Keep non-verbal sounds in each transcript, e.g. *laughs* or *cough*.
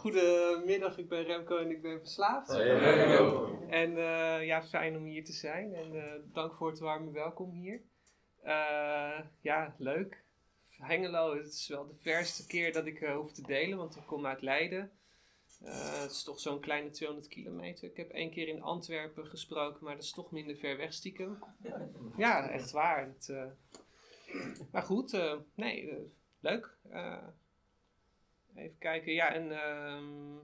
Goedemiddag, ik ben Remco en ik ben verslaafd. Remco. En eh, ja, fijn om hier te zijn en eh, dank voor het warme welkom hier. Eh, ja, leuk. Hengelo, het is wel de verste keer dat ik hoef te delen, want ik kom uit Leiden. Het is toch zo'n kleine 200 kilometer. Ik heb één keer in Antwerpen gesproken, maar dat is toch minder ver weg stiekem. Ja, echt waar. Het, maar goed, nee, leuk. Even kijken, ja, en ehm,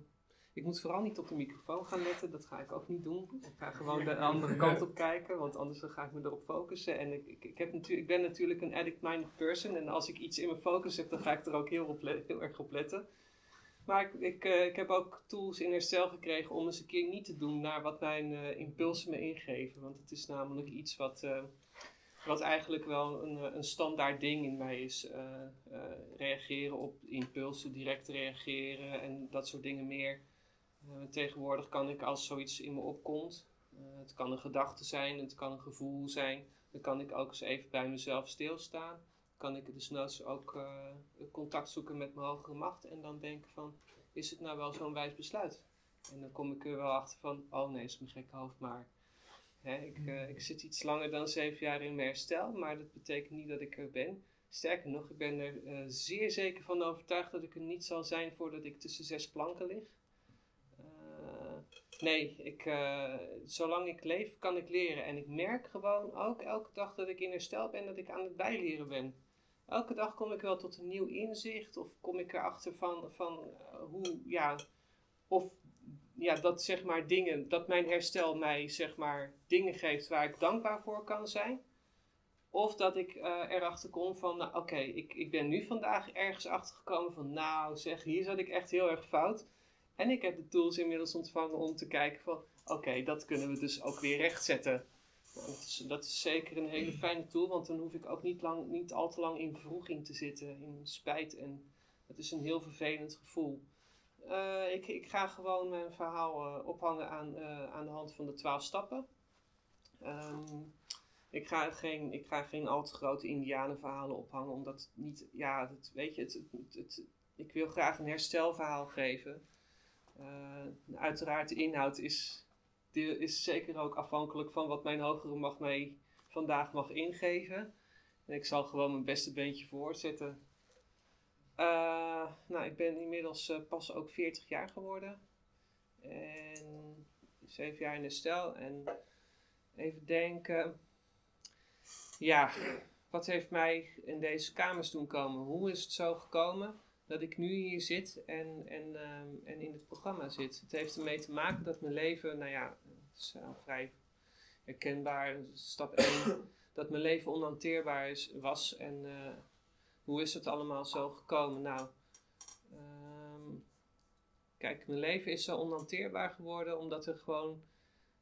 ik moet vooral niet op de microfoon gaan letten, dat ga ik ook niet doen. Ik ga gewoon de *laughs* andere kant op kijken, want anders ga ik me erop focussen. En ik, ik, ik, heb natuurlijk ik ben natuurlijk een addict-minded person en als ik iets in mijn focus heb, dan ga ik er ook heel, op heel erg op letten. Maar ik, ik, eh, ik heb ook tools in herstel gekregen om eens een keer niet te doen naar wat mijn eh, impulsen me ingeven. Want het is namelijk iets wat, eh, wat eigenlijk wel een, eh, een standaard ding in mij is. eh, eh, reageren op impulsen, direct reageren en dat soort dingen meer. Tegenwoordig kan ik als zoiets in me opkomt, het kan een gedachte zijn, het kan een gevoel zijn, dan kan ik ook eens even bij mezelf stilstaan. Kan ik dus noods ook contact zoeken met mijn hogere macht en dan denken van, is het nou wel zo'n wijs besluit? En dan kom ik er wel achter van, oh nee, is mijn gekke hoofd maar. Hè, ik, eh, ik zit iets langer dan zeven jaar in mijn herstel, maar dat betekent niet dat ik er ben. Sterker nog, ik ben er eh, zeer zeker van overtuigd dat ik er niet zal zijn voordat ik tussen zes planken lig. Eh, nee, ik, zolang ik leef kan ik leren. En ik merk gewoon ook elke dag dat ik in herstel ben, dat ik aan het bijleren ben. Elke dag kom ik wel tot een nieuw inzicht of kom ik erachter van, van hoe, ja, of ja, dat zeg maar dingen, dat mijn herstel mij zeg maar dingen geeft waar ik dankbaar voor kan zijn. Of dat ik eh, erachter kom van, nou, oké, ik, ik ben nu vandaag ergens achter gekomen van, nou zeg, hier zat ik echt heel erg fout. En ik heb de tools inmiddels ontvangen om te kijken van, oké, dat kunnen we dus ook weer rechtzetten. Dat, is, dat is zeker een hele fijne tool, want dan hoef ik ook niet, lang, niet al te lang in vroeging te zitten, in spijt. En dat is een heel vervelend gevoel. Eh, ik, ik ga gewoon mijn verhaal eh, ophangen aan, eh, aan de hand van de twaalf stappen. Ehm, ik, ga geen, ik ga geen al te grote indianenverhalen ophangen, omdat niet, ja, weet je, het, het, het- ik wil graag een herstelverhaal geven. Uiteraard, de inhoud is, is zeker ook afhankelijk van wat mijn hogere macht mij vandaag mag ingeven. En ik zal gewoon mijn beste beentje voorzetten. Eh, nou, ik ben inmiddels eh, pas ook 40 jaar geworden. En 7 jaar in herstel. En even denken. Ja, wat heeft mij in deze kamers doen komen? Hoe is het zo gekomen dat ik nu hier zit en, en, ehm, en in het programma zit? Het heeft ermee te maken dat mijn leven, nou ja, het is vrij herkenbaar. Stap 1, dat mijn leven onhanteerbaar is, was. En eh, hoe is het allemaal zo gekomen? Nou, ehm, kijk, mijn leven is zo onhanteerbaar geworden omdat er gewoon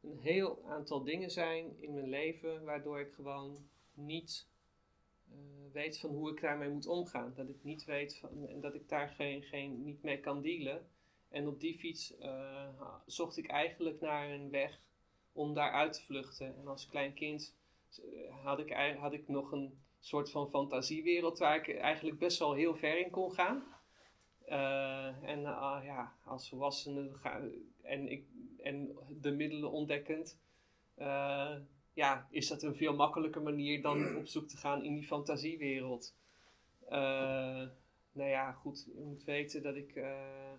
een heel aantal dingen zijn in mijn leven waardoor ik gewoon niet eh, weet van hoe ik daarmee moet omgaan. Dat ik niet weet van, en dat ik daar geen, geen, niet mee kan dealen. En op die fiets eh, zocht ik eigenlijk naar een weg om daaruit te vluchten. En als klein kind eh, had ik, had ik nog een soort van fantasiewereld waar ik eigenlijk best wel heel ver in kon gaan. Eh, en ah, ja, als volwassene ga, en, ik, en de middelen ontdekkend, eh, ja, is dat een veel makkelijker manier dan *clears throat* op zoek te gaan in die fantasiewereld. Eh, nou ja, goed, je moet weten dat ik eh,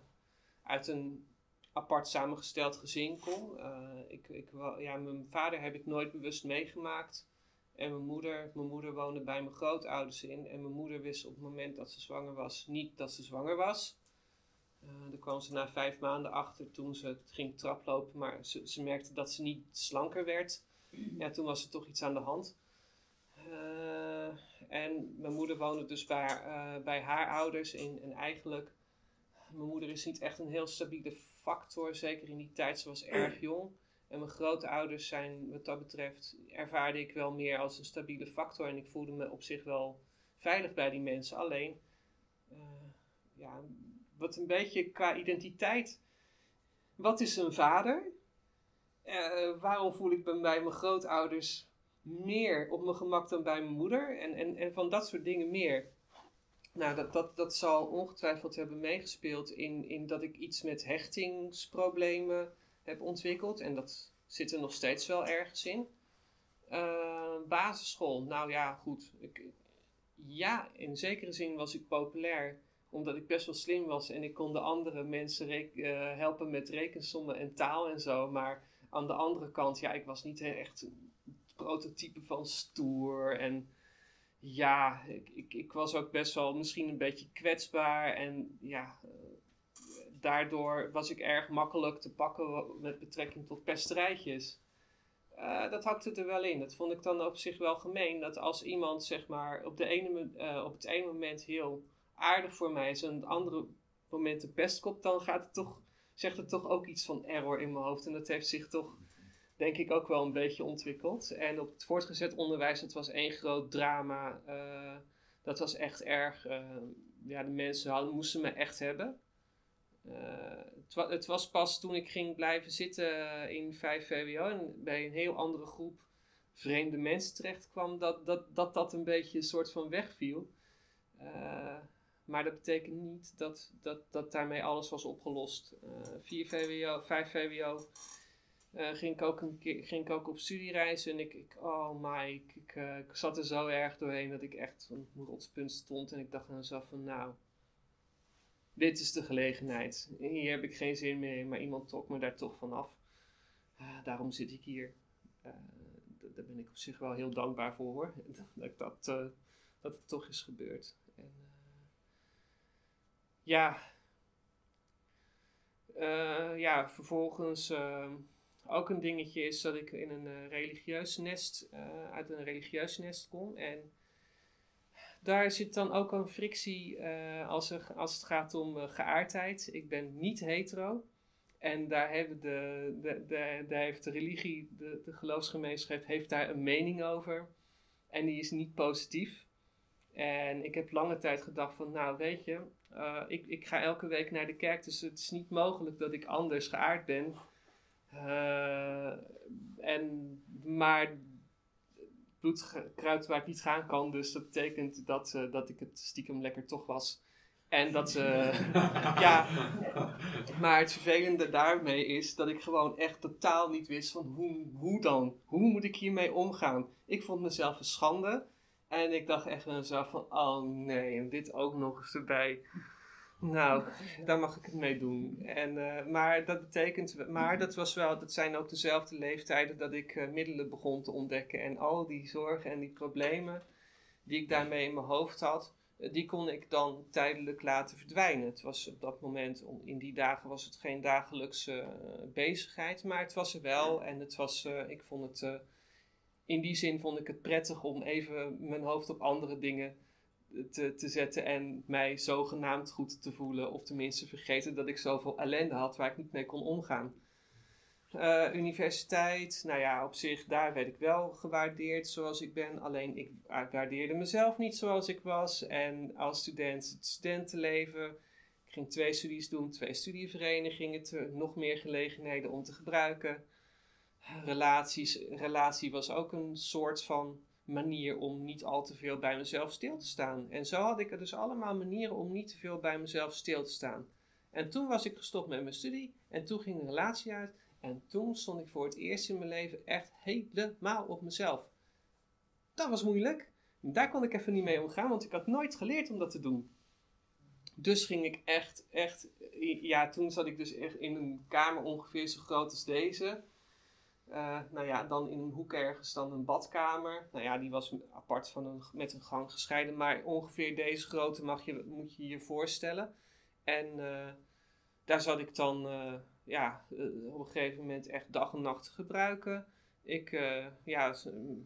uit een apart samengesteld gezin kom. Eh, ik, ik, ja, mijn vader heb ik nooit bewust meegemaakt. En mijn moeder, mijn moeder woonde bij mijn grootouders in. En mijn moeder wist op het moment dat ze zwanger was niet dat ze zwanger was. Eh daar kwam ze na vijf maanden achter toen ze ging traplopen. Maar ze, ze merkte dat ze niet slanker werd. Ja, toen was er toch iets aan de hand. Eh, en mijn moeder woonde dus bij, eh, bij haar ouders. In, en eigenlijk, mijn moeder is niet echt een heel stabiele factor. Zeker in die tijd, ze was erg jong. En mijn grootouders zijn, wat dat betreft, ervaarde ik wel meer als een stabiele factor. En ik voelde me op zich wel veilig bij die mensen. Alleen, eh, ja, wat een beetje qua identiteit. Wat is een vader? Eh, waarom voel ik me bij mijn grootouders meer op mijn gemak dan bij mijn moeder? En, en, en van dat soort dingen meer. nou, dat, dat, dat zal ongetwijfeld hebben meegespeeld in, in dat ik iets met hechtingsproblemen heb ontwikkeld. En dat zit er nog steeds wel ergens in. Uh, basisschool, nou ja, goed. Ik, ja, in zekere zin was ik populair omdat ik best wel slim was en ik kon de andere mensen uh, helpen met rekensommen en taal en zo. Maar aan de andere kant, ja, ik was niet echt het prototype van stoer. En ja, ik, ik, ik was ook best wel misschien een beetje kwetsbaar. En ja, uh, daardoor was ik erg makkelijk te pakken met betrekking tot pesterijtjes. Uh, dat hakte er wel in. Dat vond ik dan op zich wel gemeen. Dat als iemand zeg maar op, de ene, uh, op het ene moment heel aardig voor mij is en op het andere moment de pestkop, dan gaat het toch, zegt het toch ook iets van error in mijn hoofd. En dat heeft zich toch, denk ik, ook wel een beetje ontwikkeld. En op het voortgezet onderwijs, het was één groot drama. Uh, dat was echt erg. ja, de mensen hadden, moesten me echt hebben. Uh, het, was pas toen ik ging blijven zitten in 5 VWO en bij een heel andere groep vreemde mensen terecht kwam, dat dat, dat, dat een beetje een soort van wegviel. Uh, maar dat betekent niet dat, dat, dat daarmee alles was opgelost. Uh, 4 VWO, 5 VWO ging, ik ook een keer, ging ik ook op studiereis en ik, ik oh my, ik, ik, zat er zo erg doorheen dat ik echt op een rotspunt stond en ik dacht aan mezelf van nou, dit is de gelegenheid. Hier heb ik geen zin meer maar iemand trok me daar toch vanaf. Uh, daarom zit ik hier. Uh, daar ben ik op zich wel heel dankbaar voor hoor. *laughs* dat, dat, uh, dat het toch is gebeurd. En, ja. ja, vervolgens ook een dingetje is dat ik in een religieus nest, uit een religieus nest kom. En daar zit dan ook een frictie uh, als, er, als het gaat om uh, geaardheid. Ik ben niet hetero. En daar, hebben de, de, de, heeft de religie, de, de geloofsgemeenschap, heeft daar een mening over. En die is niet positief. En ik heb lange tijd gedacht van, nou weet je, uh, ik, ik ga elke week naar de kerk, dus het is niet mogelijk dat ik anders geaard ben. en, maar bloedkruid waar ik niet gaan kan. Dus dat betekent dat, uh, dat ik het stiekem lekker toch was. En dat ze. *laughs* ja. Maar het vervelende daarmee is dat ik gewoon echt totaal niet wist van hoe, hoe dan? Hoe moet ik hiermee omgaan? Ik vond mezelf een schande. En ik dacht echt mezelf van, oh nee, en dit ook nog eens erbij. Nou, *laughs* daar mag ik het mee doen. En, uh, maar dat betekent, maar dat was wel, dat zijn ook dezelfde leeftijden dat ik uh, middelen begon te ontdekken. En al die zorgen en die problemen die ik daarmee in mijn hoofd had, uh, die kon ik dan tijdelijk laten verdwijnen. Het was op dat moment, in die dagen was het geen dagelijkse bezigheid, maar het was er wel. En het was, ik vond het, in die zin vond ik het prettig om even mijn hoofd op andere dingen te, te zetten en mij zogenaamd goed te voelen. Of tenminste vergeten dat ik zoveel ellende had waar ik niet mee kon omgaan. Uh, universiteit, nou ja, op zich, daar werd ik wel gewaardeerd zoals ik ben. Alleen ik waardeerde mezelf niet zoals ik was. En als student, het studentenleven. Ik ging twee studies doen, twee studieverenigingen, nog meer gelegenheden om te gebruiken. Relaties, relatie was ook een soort van manier om niet al te veel bij mezelf stil te staan. En zo had ik er dus allemaal manieren om niet te veel bij mezelf stil te staan. En toen was ik gestopt met mijn studie en toen ging de relatie uit en toen stond ik voor het eerst in mijn leven echt helemaal op mezelf. Dat was moeilijk. Daar kon ik even niet mee omgaan, want ik had nooit geleerd om dat te doen. Dus ging ik echt, echt, ja, toen zat ik dus echt in een kamer ongeveer zo groot als deze. Uh, nou ja, dan in een hoek ergens dan een badkamer. Nou ja, die was apart van een, met een gang gescheiden. Maar ongeveer deze grootte mag je, moet je je voorstellen. En uh, daar zat ik dan uh, ja, op een gegeven moment echt dag en nacht te gebruiken. Ik uh, ja,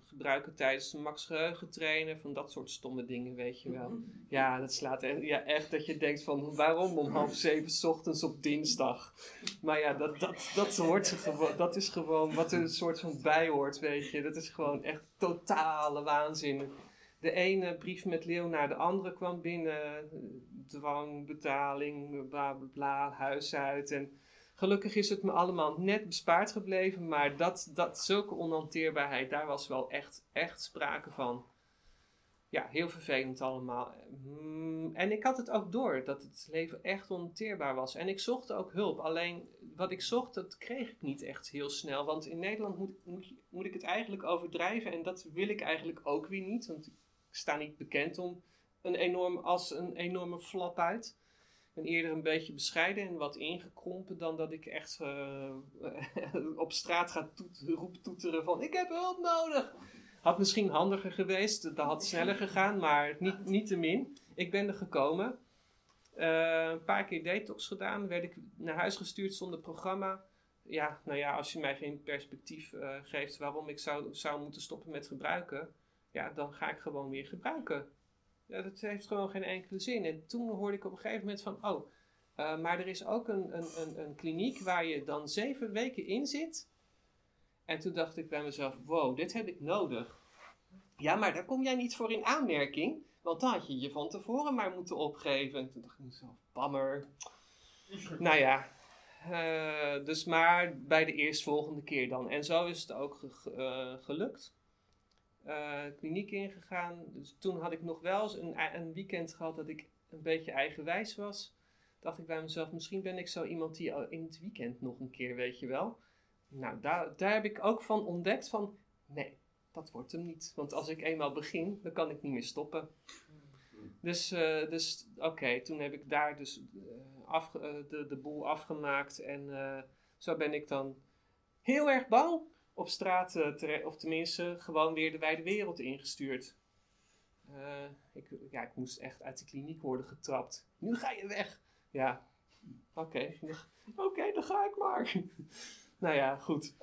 gebruik het tijdens de max geheugen trainen, van dat soort stomme dingen, weet je wel. Ja, dat slaat echt, ja, echt dat je denkt van waarom om half zeven s ochtends op dinsdag. Maar ja, dat, dat, dat, hoort dat is gewoon wat er een soort van bij hoort, weet je. Dat is gewoon echt totale waanzin. De ene brief met Leeuw naar de andere kwam binnen. Dwang, betaling, bla bla bla, huis uit en Gelukkig is het me allemaal net bespaard gebleven, maar dat, dat, zulke onhanteerbaarheid, daar was wel echt, echt sprake van. ja, heel vervelend allemaal. Mm, en ik had het ook door dat het leven echt onteerbaar was. En ik zocht ook hulp. Alleen wat ik zocht, dat kreeg ik niet echt heel snel. Want in Nederland moet, moet, moet ik het eigenlijk overdrijven. En dat wil ik eigenlijk ook weer niet. Want ik sta niet bekend om een enorm, als een enorme flap uit. Ben eerder een beetje bescheiden en wat ingekrompen dan dat ik echt uh, *laughs* op straat ga roep toeteren van ik heb hulp nodig. Had misschien handiger geweest, dat had sneller gegaan, maar niet, niet te min. Ik ben er gekomen. Uh, een paar keer detox gedaan, werd ik naar huis gestuurd zonder programma. Ja, nou ja, als je mij geen perspectief uh, geeft waarom ik zou, zou moeten stoppen met gebruiken, ja, dan ga ik gewoon weer gebruiken. Ja, dat heeft gewoon geen enkele zin. En toen hoorde ik op een gegeven moment van, oh, uh, maar er is ook een, een, een, een kliniek waar je dan zeven weken in zit en toen dacht ik bij mezelf, wow, dit heb ik nodig. Ja, maar daar kom jij niet voor in aanmerking. Want dan had je je van tevoren maar moeten opgeven. En toen dacht ik mezelf, bammer. nou ja, uh, dus maar bij de eerstvolgende keer dan. En zo is het ook ge uh, gelukt. Uh, kliniek ingegaan. Dus toen had ik nog wel eens een, een weekend gehad dat ik een beetje eigenwijs was. Dacht ik bij mezelf, misschien ben ik zo iemand die in het weekend nog een keer, weet je wel. Nou, daar, daar heb ik ook van ontdekt van, nee, dat wordt hem niet. Want als ik eenmaal begin, dan kan ik niet meer stoppen. Dus, uh, dus oké, toen heb ik daar dus uh, de, de boel afgemaakt. En zo ben ik dan heel erg bang op straat, terecht, of tenminste gewoon weer de wijde wereld ingestuurd. ik, ja, ik moest echt uit de kliniek worden getrapt. Nu ga je weg. Ja, oké. Oké, dan ga ik maar. *laughs* Nou ja, goed.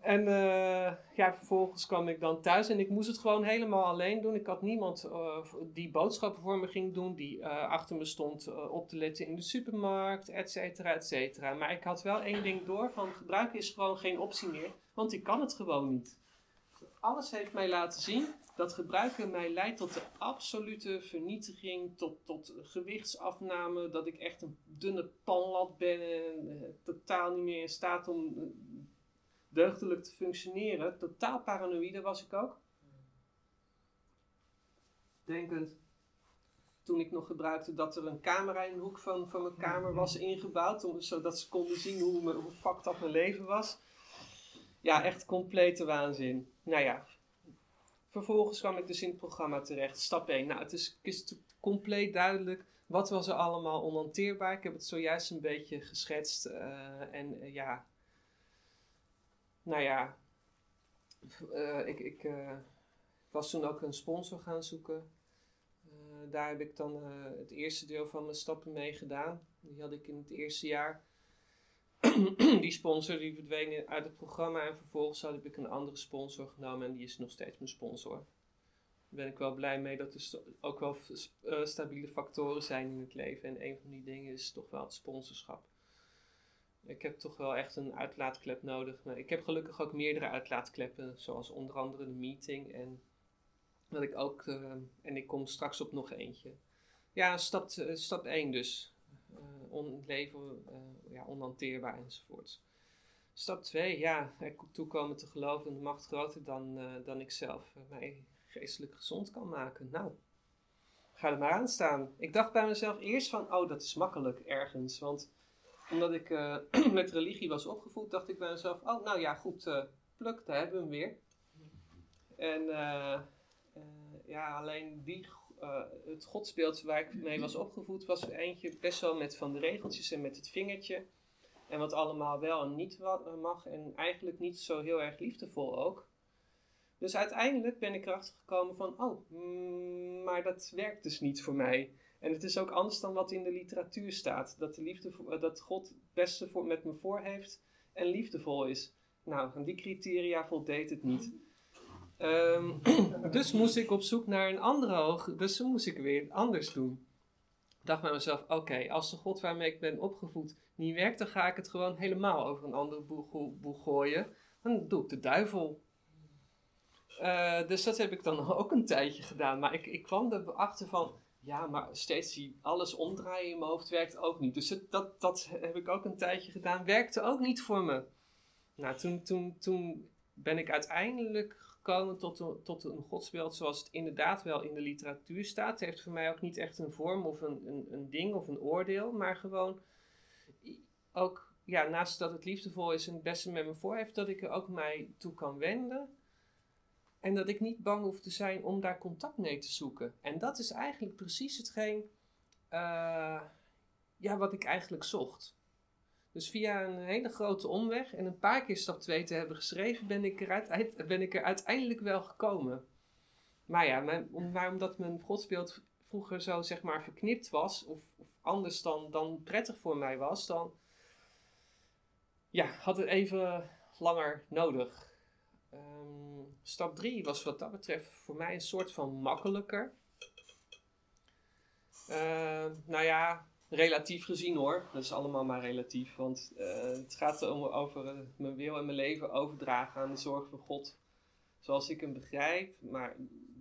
En uh, ja, vervolgens kwam ik dan thuis en ik moest het gewoon helemaal alleen doen. Ik had niemand uh, die boodschappen voor me ging doen, die uh, achter me stond op te letten in de supermarkt, et cetera, et cetera. Maar ik had wel één ding door, van gebruiken is gewoon geen optie meer, want ik kan het gewoon niet. Alles heeft mij laten zien dat gebruiken mij leidt tot de absolute vernietiging, tot, tot gewichtsafname, dat ik echt een dunne panlat ben en uh, totaal niet meer in staat om uh, deugdelijk te functioneren. Totaal paranoïde was ik ook. Denkend, toen ik nog gebruikte, dat er een camera in de hoek van, van mijn kamer was ingebouwd, om, zodat ze konden zien hoe, hoe fucked mijn leven was. Ja, echt complete waanzin. Nou ja, Vervolgens kwam ik dus in het programma terecht. Stap 1. Nou, het is, compleet duidelijk. Wat was er allemaal onhanteerbaar? Ik heb het zojuist een beetje geschetst. Uh, en uh, ja. Nou ja. Uh, ik, ik was toen ook een sponsor gaan zoeken. daar heb ik dan het eerste deel van mijn stappen mee gedaan. Die had ik in het eerste jaar. *clears throat* die sponsor die verdween uit het programma en vervolgens had ik een andere sponsor genomen en die is nog steeds mijn sponsor. Ben ik wel blij mee dat er ook wel uh, stabiele factoren zijn in het leven en een van die dingen is toch wel het sponsorschap. Ik heb toch wel echt een uitlaatklep nodig. Maar ik heb gelukkig ook meerdere uitlaatkleppen, zoals onder andere de meeting en wat ik ook, uh, en ik kom straks op nog eentje. Ja, stap, uh, stap 1 dus on, leven uh, ja, onhanteerbaar enzovoorts. Stap 2, ja, er toekomen te geloven dat de macht groter dan, uh, dan ik zelf uh, mij geestelijk gezond kan maken. Nou, ga er maar aan staan. Ik dacht bij mezelf eerst van, oh, dat is makkelijk ergens. Want omdat ik *clears throat* met religie was opgevoed, dacht ik bij mezelf, oh, nou ja, goed, pluk, daar hebben we hem weer. En ja, alleen die uh, het godsbeeld waar ik mee was opgevoed was eentje best wel met van de regeltjes en met het vingertje. En wat allemaal wel en niet eh, mag. En eigenlijk niet zo heel erg liefdevol ook. Dus uiteindelijk ben ik erachter gekomen van, oh, mm, maar dat werkt dus niet voor mij. En het is ook anders dan wat in de literatuur staat. Dat, de liefde, eh, dat God het beste voor, met me voor heeft en liefdevol is. Nou, aan die criteria voldeed het niet. Um, *clears throat* dus moest ik op zoek naar een andere hoog. Dus moest ik weer anders doen. Ik dacht bij mezelf: oké, als de God waarmee ik ben opgevoed niet werkt, dan ga ik het gewoon helemaal over een andere boeg gooien. Dan doe ik de duivel. Uh, dus dat heb ik dan *laughs* ook een tijdje gedaan. Maar ik, ik kwam erachter van. Ja, maar steeds die alles omdraaien in mijn hoofd werkt ook niet. Dus dat, dat heb ik ook een tijdje gedaan. Werkte ook niet voor me. Nou, toen, toen, toen ben ik uiteindelijk gekomen tot een, tot een godsbeeld zoals het inderdaad wel in de literatuur staat. Het heeft voor mij ook niet echt een vorm of een, een, een ding of een oordeel, maar gewoon ook, ja, naast dat het liefdevol is en het beste met me voor heeft, dat ik er ook mij toe kan wenden. En dat ik niet bang hoef te zijn om daar contact mee te zoeken. En dat is eigenlijk precies hetgeen uh, ja, wat ik eigenlijk zocht. Dus via een hele grote omweg en een paar keer stap 2 te hebben geschreven, ben ik, er ben ik er uiteindelijk wel gekomen. Maar ja, maar omdat mijn godsbeeld vroeger zo zeg maar verknipt was, of, of, anders dan, dan prettig voor mij was, dan ja, had het even langer nodig. Um, stap 3 was wat dat betreft voor mij een soort van makkelijker. Uh, nou ja, relatief gezien hoor. Dat is allemaal maar relatief. Want uh, het gaat om over uh, mijn wil en mijn leven overdragen aan de zorg van God. Zoals ik hem begrijp. Maar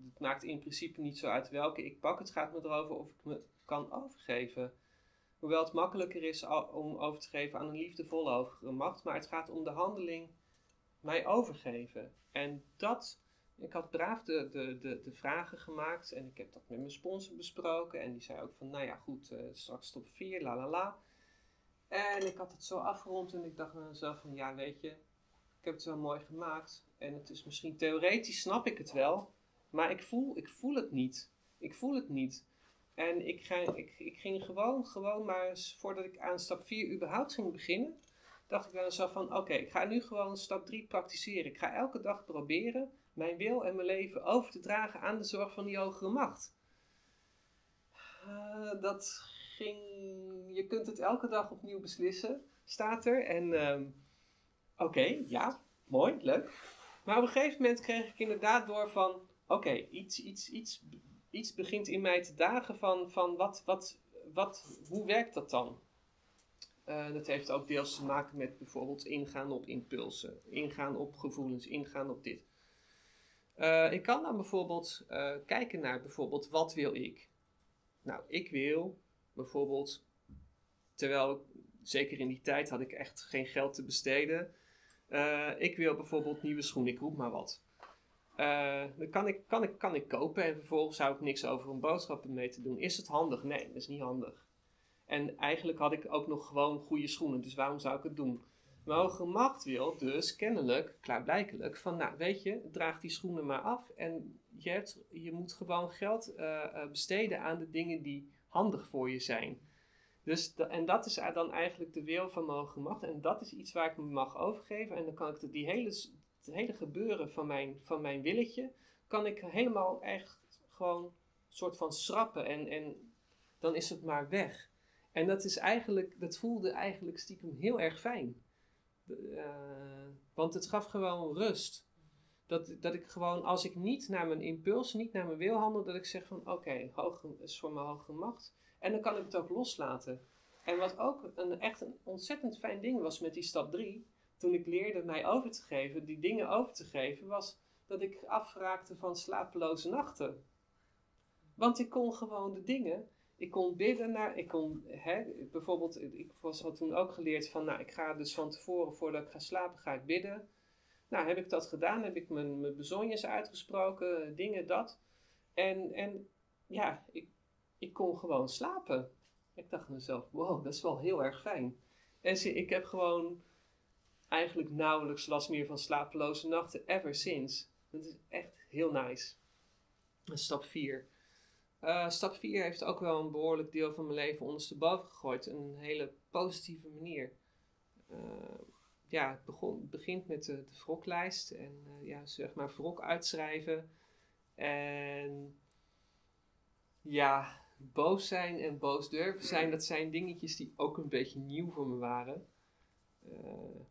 het maakt in principe niet zo uit welke ik pak. Het gaat me erover of ik me kan overgeven. Hoewel het makkelijker is om over te geven aan een liefdevolle hogere macht. Maar het gaat om de handeling mij overgeven. En dat ik had braaf de, de, de, vragen gemaakt en ik heb dat met mijn sponsor besproken. En die zei ook van, nou ja, goed, uh, straks top 4, la la la. En ik had het zo afgerond en ik dacht bij mezelf van, ja, weet je, ik heb het wel mooi gemaakt. En het is misschien theoretisch, snap ik het wel. Maar ik voel, ik voel het niet. Ik voel het niet. En ik, ga, ik, ik ging gewoon, gewoon maar voordat ik aan stap 4 überhaupt ging beginnen, dacht ik bij mezelf van, oké, ik ga nu gewoon stap 3 praktiseren. Ik ga elke dag proberen mijn wil en mijn leven over te dragen aan de zorg van die hogere macht. Uh, dat ging. Je kunt het elke dag opnieuw beslissen, staat er. En uh, oké, ja, mooi, leuk. Maar op een gegeven moment kreeg ik inderdaad door van: oké, iets, iets, iets, iets begint in mij te dagen van, van wat, wat, wat, hoe werkt dat dan? Uh, dat heeft ook deels te maken met bijvoorbeeld ingaan op impulsen, ingaan op gevoelens, ingaan op dit. Uh, ik kan dan bijvoorbeeld uh, kijken naar bijvoorbeeld wat wil ik? Nou, ik wil bijvoorbeeld, terwijl zeker in die tijd had ik echt geen geld te besteden. Uh, ik wil bijvoorbeeld nieuwe schoenen, ik roep maar wat. dan kan ik, kan, ik, kan ik kopen en vervolgens zou ik niks over een boodschappen mee te doen. Is het handig? Nee, dat is niet handig. En eigenlijk had ik ook nog gewoon goede schoenen, dus waarom zou ik het doen? Mogen macht wil dus kennelijk, klaarblijkelijk, van nou weet je, draag die schoenen maar af en je, hebt, je moet gewoon geld uh, besteden aan de dingen die handig voor je zijn. Dus en dat is dan eigenlijk de wil van mogen macht en dat is iets waar ik me mag overgeven en dan kan ik die hele, het hele gebeuren van mijn, van mijn willetje, kan ik helemaal echt gewoon soort van schrappen en, en dan is het maar weg. En dat is eigenlijk, dat voelde eigenlijk stiekem heel erg fijn. Uh, want het gaf gewoon rust. Dat, dat ik gewoon, als ik niet naar mijn impuls, niet naar mijn wil handel, dat ik zeg van oké, okay, is voor mijn hoge macht. En dan kan ik het ook loslaten. En wat ook een, echt een ontzettend fijn ding was met die stap 3, toen ik leerde mij over te geven, die dingen over te geven, was dat ik afraakte van slapeloze nachten. Want ik kon gewoon de dingen ik kon bidden naar, ik kon, hè, bijvoorbeeld, ik was, had toen ook geleerd van, nou, ik ga dus van tevoren, voordat ik ga slapen, ga ik bidden. Nou, heb ik dat gedaan, heb ik mijn, mijn bezonjes uitgesproken, dingen, dat. En, en ja, ik, ik kon gewoon slapen. Ik dacht mezelf, wow, dat is wel heel erg fijn. En zie, ik heb gewoon eigenlijk nauwelijks last meer van slapeloze nachten, ever since. Dat is echt heel nice. Stap 4. Uh, stap 4 heeft ook wel een behoorlijk deel van mijn leven ondersteboven gegooid. Een hele positieve manier. Uh, ja, het begon, begint met de, de wroklijst en uh, ja, zeg maar wrok uitschrijven. En ja, boos zijn en boos durven zijn, dat zijn dingetjes die ook een beetje nieuw voor me waren.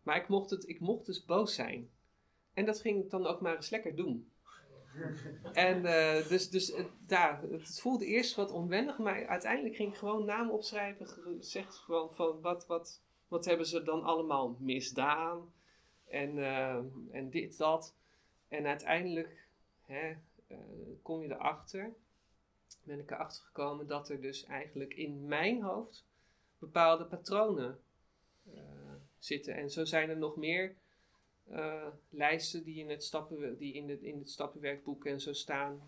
maar ik mocht, het, ik mocht dus boos zijn. En dat ging ik dan ook maar eens lekker doen. En uh, dus, dus uh, daar, het voelde eerst wat onwennig, maar uiteindelijk ging ik gewoon namen opschrijven. Gezegd van, van wat, wat, wat hebben ze dan allemaal misdaan. En, uh, en dit, dat. En uiteindelijk hè, kom je erachter, ben ik erachter gekomen dat er dus eigenlijk in mijn hoofd bepaalde patronen zitten. En zo zijn er nog meer uh, lijsten die in het, stappen, die in, de, in het stappenwerkboek en zo staan.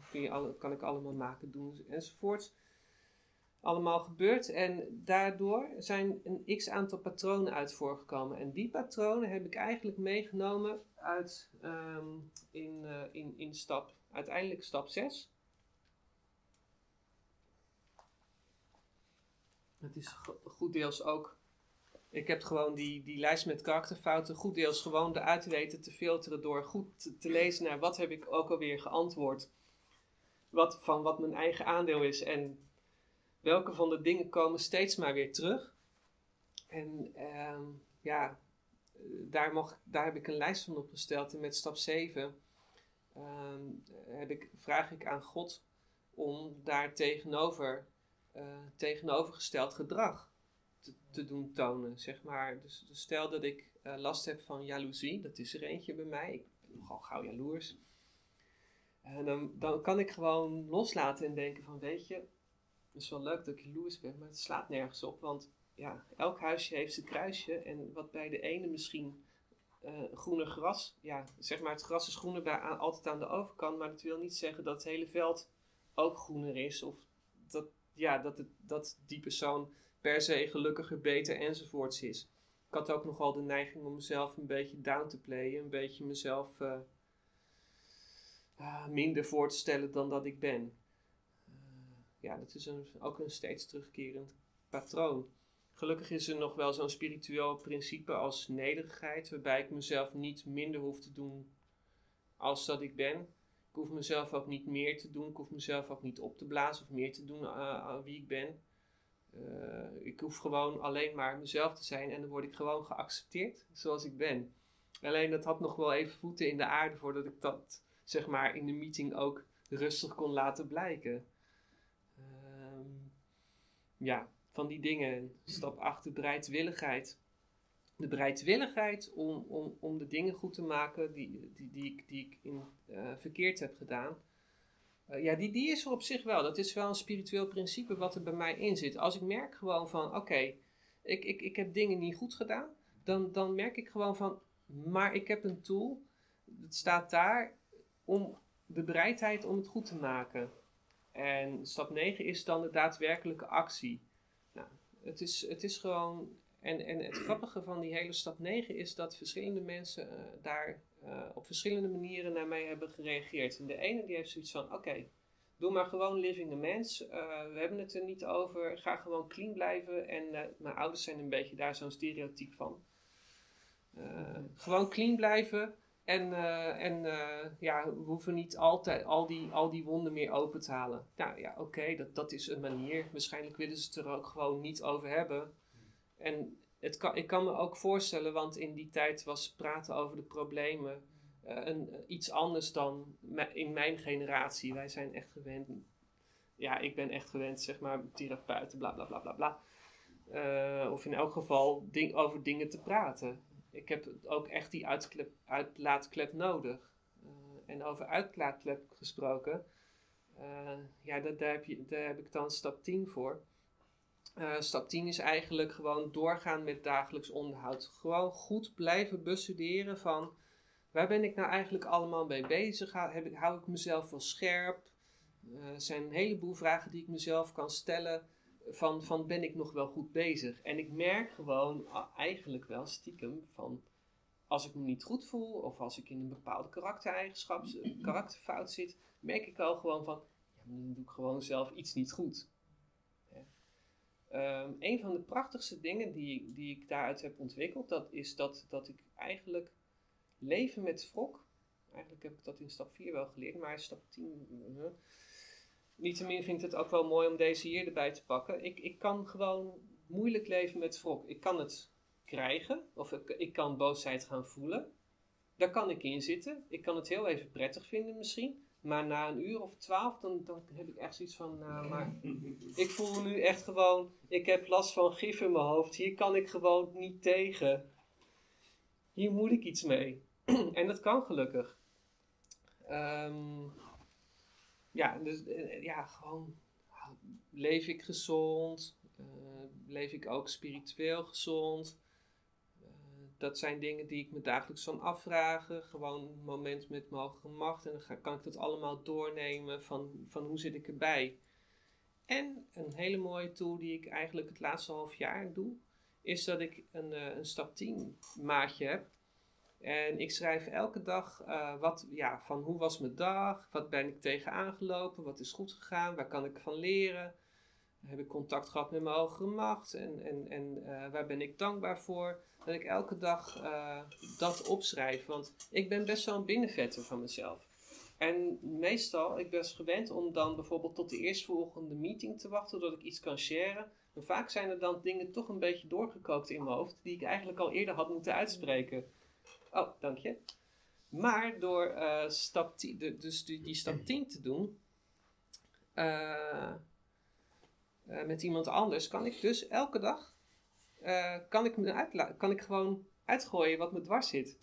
Kan ik allemaal maken, doen enzovoort. Allemaal gebeurd en daardoor zijn een x aantal patronen uit voorgekomen. En die patronen heb ik eigenlijk meegenomen uit um, in, uh, in, in stap, uiteindelijk stap 6. Het is goed deels ook ik heb gewoon die, die lijst met karakterfouten goed deels gewoon eruit weten te filteren door goed te, lezen naar wat heb ik ook alweer geantwoord. Wat, van wat mijn eigen aandeel is en welke van de dingen komen steeds maar weer terug. En uh, ja, daar, mocht, daar heb ik een lijst van opgesteld en met stap 7 uh, ehm, heb ik, vraag ik aan God om daar tegenover, uh, tegenovergesteld gedrag te, doen tonen, zeg maar. Dus, dus stel dat ik uh, last heb van jaloezie, dat is er eentje bij mij. Ik ben nogal gauw jaloers. Dan, dan kan ik gewoon loslaten en denken van, weet je, het is wel leuk dat ik jaloers ben, maar het slaat nergens op. Want ja, elk huisje heeft zijn kruisje. En wat bij de ene misschien uh, groener gras, ja, zeg maar het gras is groener bij, altijd aan de overkant. Maar dat wil niet zeggen dat het hele veld ook groener is. Of dat, ja, dat, het, dat die persoon per se gelukkiger, beter enzovoorts is. Ik had ook nogal de neiging om mezelf een beetje down te playen, een beetje mezelf uh, uh, minder voor te stellen dan dat ik ben. Uh, ja, dat is ook een steeds terugkerend patroon. Gelukkig is er nog wel zo'n spiritueel principe als nederigheid, waarbij ik mezelf niet minder hoef te doen als dat ik ben. Ik hoef mezelf ook niet meer te doen, ik hoef mezelf ook niet op te blazen of meer te doen aan wie ik ben. Uh, ik hoef gewoon alleen maar mezelf te zijn en dan word ik gewoon geaccepteerd zoals ik ben. Alleen dat had nog wel even voeten in de aarde voordat ik dat zeg maar in de meeting ook rustig kon laten blijken. Uh, ja, van die dingen. Stap 8, de bereidwilligheid. De bereidwilligheid om, om, om de dingen goed te maken die, die, die, ik, die ik in, uh, verkeerd heb gedaan. Uh, ja, die, die is er op zich wel. Dat is wel een spiritueel principe wat er bij mij in zit. Als ik merk gewoon van, oké, ik, ik, ik heb dingen niet goed gedaan, dan, dan merk ik gewoon van, maar ik heb een tool, het staat daar om de bereidheid om het goed te maken. En stap 9 is dan de daadwerkelijke actie. Nou, het is, het is gewoon, en, en het grappige van die hele stap 9 is dat verschillende mensen uh, daar uh, op verschillende manieren naar mij hebben gereageerd. En de ene die heeft zoiets van: oké, doe maar gewoon living the mens. Uh, we hebben het er niet over. Ga gewoon clean blijven. En uh, mijn ouders zijn een beetje daar zo'n stereotype van. gewoon clean blijven. En, en ja, we hoeven niet altijd al die, al die wonden meer open te halen. Nou ja, oké, dat, dat is een manier. Waarschijnlijk willen ze het er ook gewoon niet over hebben. En het kan, ik kan me ook voorstellen, want in die tijd was praten over de problemen uh, een, iets anders dan in mijn generatie. Wij zijn echt gewend, ja, ik ben echt gewend, zeg maar, therapeuten, bla bla bla bla bla. Uh, of in elk geval ding, over dingen te praten. Ik heb ook echt die uitlaatklep nodig. En over uitlaatklep gesproken, ja, daar, daar, heb je, daar heb ik dan stap 10 voor. Uh, stap 10 is eigenlijk gewoon doorgaan met dagelijks onderhoud. Gewoon goed blijven bestuderen van waar ben ik nou eigenlijk allemaal mee bezig? Hou, heb ik, hou ik mezelf wel scherp? Uh, er zijn een heleboel vragen die ik mezelf kan stellen van, van ben ik nog wel goed bezig? En ik merk gewoon eigenlijk wel stiekem van als ik me niet goed voel of als ik in een bepaalde karaktereigenschap, karakterfout zit, merk ik al gewoon van ja, dan doe ik gewoon zelf iets niet goed. Um, een van de prachtigste dingen die, die ik daaruit heb ontwikkeld, dat is dat, dat ik eigenlijk leven met wrok. Eigenlijk heb ik dat in stap 4 wel geleerd, maar stap 10. Uh, Niettemin vind ik het ook wel mooi om deze hier erbij te pakken. Ik, ik kan gewoon moeilijk leven met wrok. Ik kan het krijgen, of ik, ik kan boosheid gaan voelen. Daar kan ik in zitten. Ik kan het heel even prettig vinden misschien. Maar na een uur of twaalf, dan, dan heb ik echt zoiets van, nou, maar ik voel nu echt gewoon, ik heb last van gif in mijn hoofd. Hier kan ik gewoon niet tegen. Hier moet ik iets mee. *clears throat* en dat kan gelukkig. Um, ja, dus uh, ja, gewoon leef ik gezond? Uh, leef ik ook spiritueel gezond? Dat zijn dingen die ik me dagelijks kan afvragen. Gewoon een moment met mijn hogere macht. En dan kan ik dat allemaal doornemen van, van hoe zit ik erbij. En een hele mooie tool die ik eigenlijk het laatste half jaar doe, is dat ik een, uh, een stap 10 maatje heb. En ik schrijf elke dag uh, wat, ja, van hoe was mijn dag, wat ben ik tegenaan gelopen, wat is goed gegaan, waar kan ik van leren. Heb ik contact gehad met mijn hogere macht en, en, en uh, waar ben ik dankbaar voor. Dat ik elke dag dat opschrijf, want ik ben best wel een binnenvetter van mezelf. En meestal, ik ben gewend om dan bijvoorbeeld tot de eerstvolgende meeting te wachten, zodat ik iets kan sharen. Maar vaak zijn er dan dingen toch een beetje doorgekookt in mijn hoofd, die ik eigenlijk al eerder had moeten uitspreken. Oh, dank je. Maar door uh, stap de, dus die, die, stap 10 te doen uh, met iemand anders, kan ik dus elke dag kan ik, me kan ik gewoon uitgooien wat me dwars zit.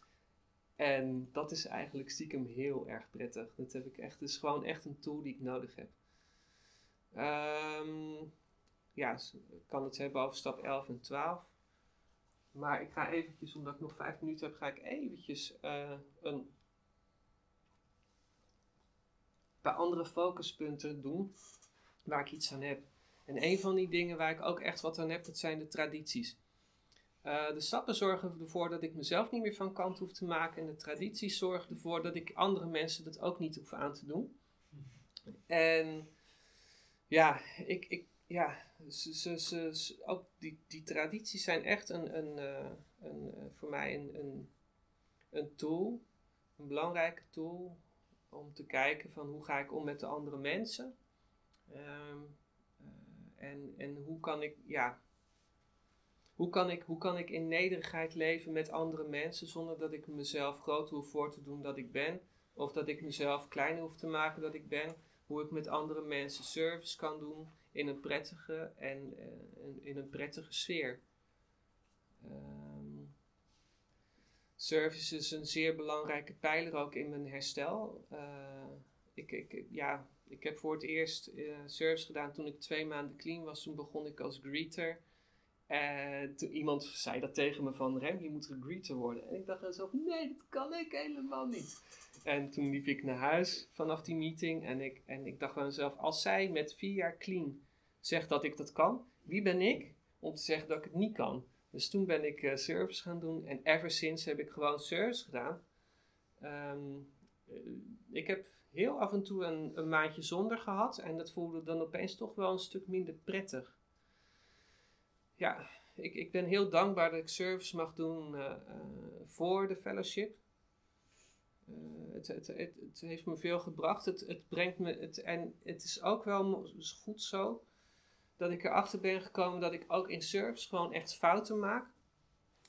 En dat is eigenlijk stiekem heel erg prettig. Dat heb ik echt, is gewoon echt een tool die ik nodig heb. Um, ja, ik kan het hebben over stap 11 en 12. Maar ik ga eventjes, omdat ik nog vijf minuten heb, ga ik eventjes uh, een paar andere focuspunten doen waar ik iets aan heb. En een van die dingen waar ik ook echt wat aan heb, dat zijn de tradities. Uh, de stappen zorgen ervoor dat ik mezelf niet meer van kant hoef te maken. En de tradities zorgen ervoor dat ik andere mensen dat ook niet hoef aan te doen. En ja, ik, ik, ja ze, ze, ze, ook die, die tradities zijn echt een, een, uh, een, uh, voor mij een, een, een tool. Een belangrijke tool om te kijken van hoe ga ik om met de andere mensen. Um, en, en hoe kan ik, ja, hoe kan, ik, hoe kan ik in nederigheid leven met andere mensen zonder dat ik mezelf groter hoef voor te doen dat ik ben? Of dat ik mezelf kleiner hoef te maken dat ik ben? Hoe ik met andere mensen service kan doen in een prettige en uh, in een prettige sfeer. Um, service is een zeer belangrijke pijler ook in mijn herstel. Uh, ik, ik, ja, ik heb voor het eerst uh, service gedaan toen ik twee maanden clean was. Toen begon ik als greeter. En toen iemand zei dat tegen me van Rem, je moet gegreeter worden. En ik dacht zelf, nee, dat kan ik helemaal niet. En toen liep ik naar huis vanaf die meeting en ik, en ik dacht bij mezelf, als zij met vier jaar clean zegt dat ik dat kan, wie ben ik om te zeggen dat ik het niet kan? Dus toen ben ik uh, service gaan doen en ever since heb ik gewoon service gedaan. Um, ik heb heel af en toe een, een maandje zonder gehad en dat voelde dan opeens toch wel een stuk minder prettig ja, ik, ik ben heel dankbaar dat ik service mag doen uh, uh, voor de fellowship. Het, het, het, het, heeft me veel gebracht. Het, het brengt me. Het, en het is ook wel goed zo dat ik erachter ben gekomen dat ik ook in service gewoon echt fouten maak.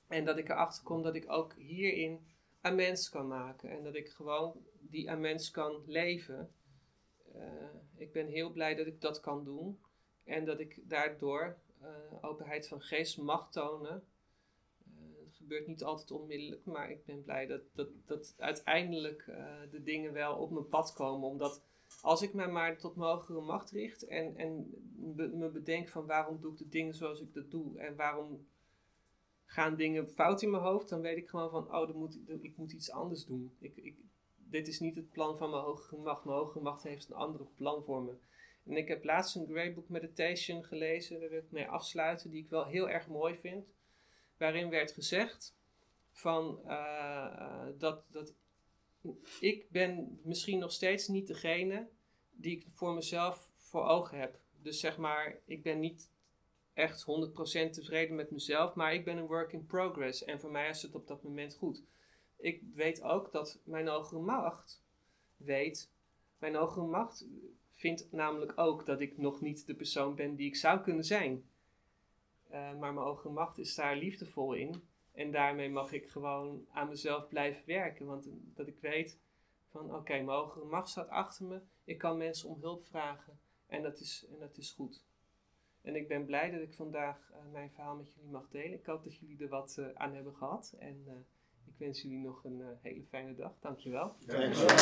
En dat ik erachter kom dat ik ook hierin amends kan maken. En dat ik gewoon die amends kan leven. ik ben heel blij dat ik dat kan doen. En dat ik daardoor uh, openheid van geest mag tonen. Uh, gebeurt niet altijd onmiddellijk, maar ik ben blij dat, dat, dat uiteindelijk de dingen wel op mijn pad komen. Omdat als ik mij maar tot hogere macht richt en, en me bedenk van waarom doe ik de dingen zoals ik dat doe en waarom gaan dingen fout in mijn hoofd, dan weet ik gewoon van, oh, moet, ik moet iets anders doen. Ik, ik, dit is niet het plan van mijn hogere macht. Mijn hogere macht heeft een andere plan voor me. En ik heb laatst een Greybook Meditation gelezen, daar wil ik mee afsluiten, die ik wel heel erg mooi vind. Waarin werd gezegd van uh, dat, dat ik ben misschien nog steeds niet degene die ik voor mezelf voor ogen heb. Dus zeg maar, ik ben niet echt 100% tevreden met mezelf, maar ik ben een work in progress. En voor mij is het op dat moment goed. Ik weet ook dat mijn hogere macht weet, mijn hogere macht vind namelijk ook dat ik nog niet de persoon ben die ik zou kunnen zijn. Uh, maar mijn hogere macht is daar liefdevol in. En daarmee mag ik gewoon aan mezelf blijven werken. Want dat ik weet van oké, mijn hogere macht staat achter me. Ik kan mensen om hulp vragen. En dat is, en dat is goed. En ik ben blij dat ik vandaag uh, mijn verhaal met jullie mag delen. Ik hoop dat jullie er wat uh, aan hebben gehad. En ik wens jullie nog een hele fijne dag. Dankjewel. Dankjewel.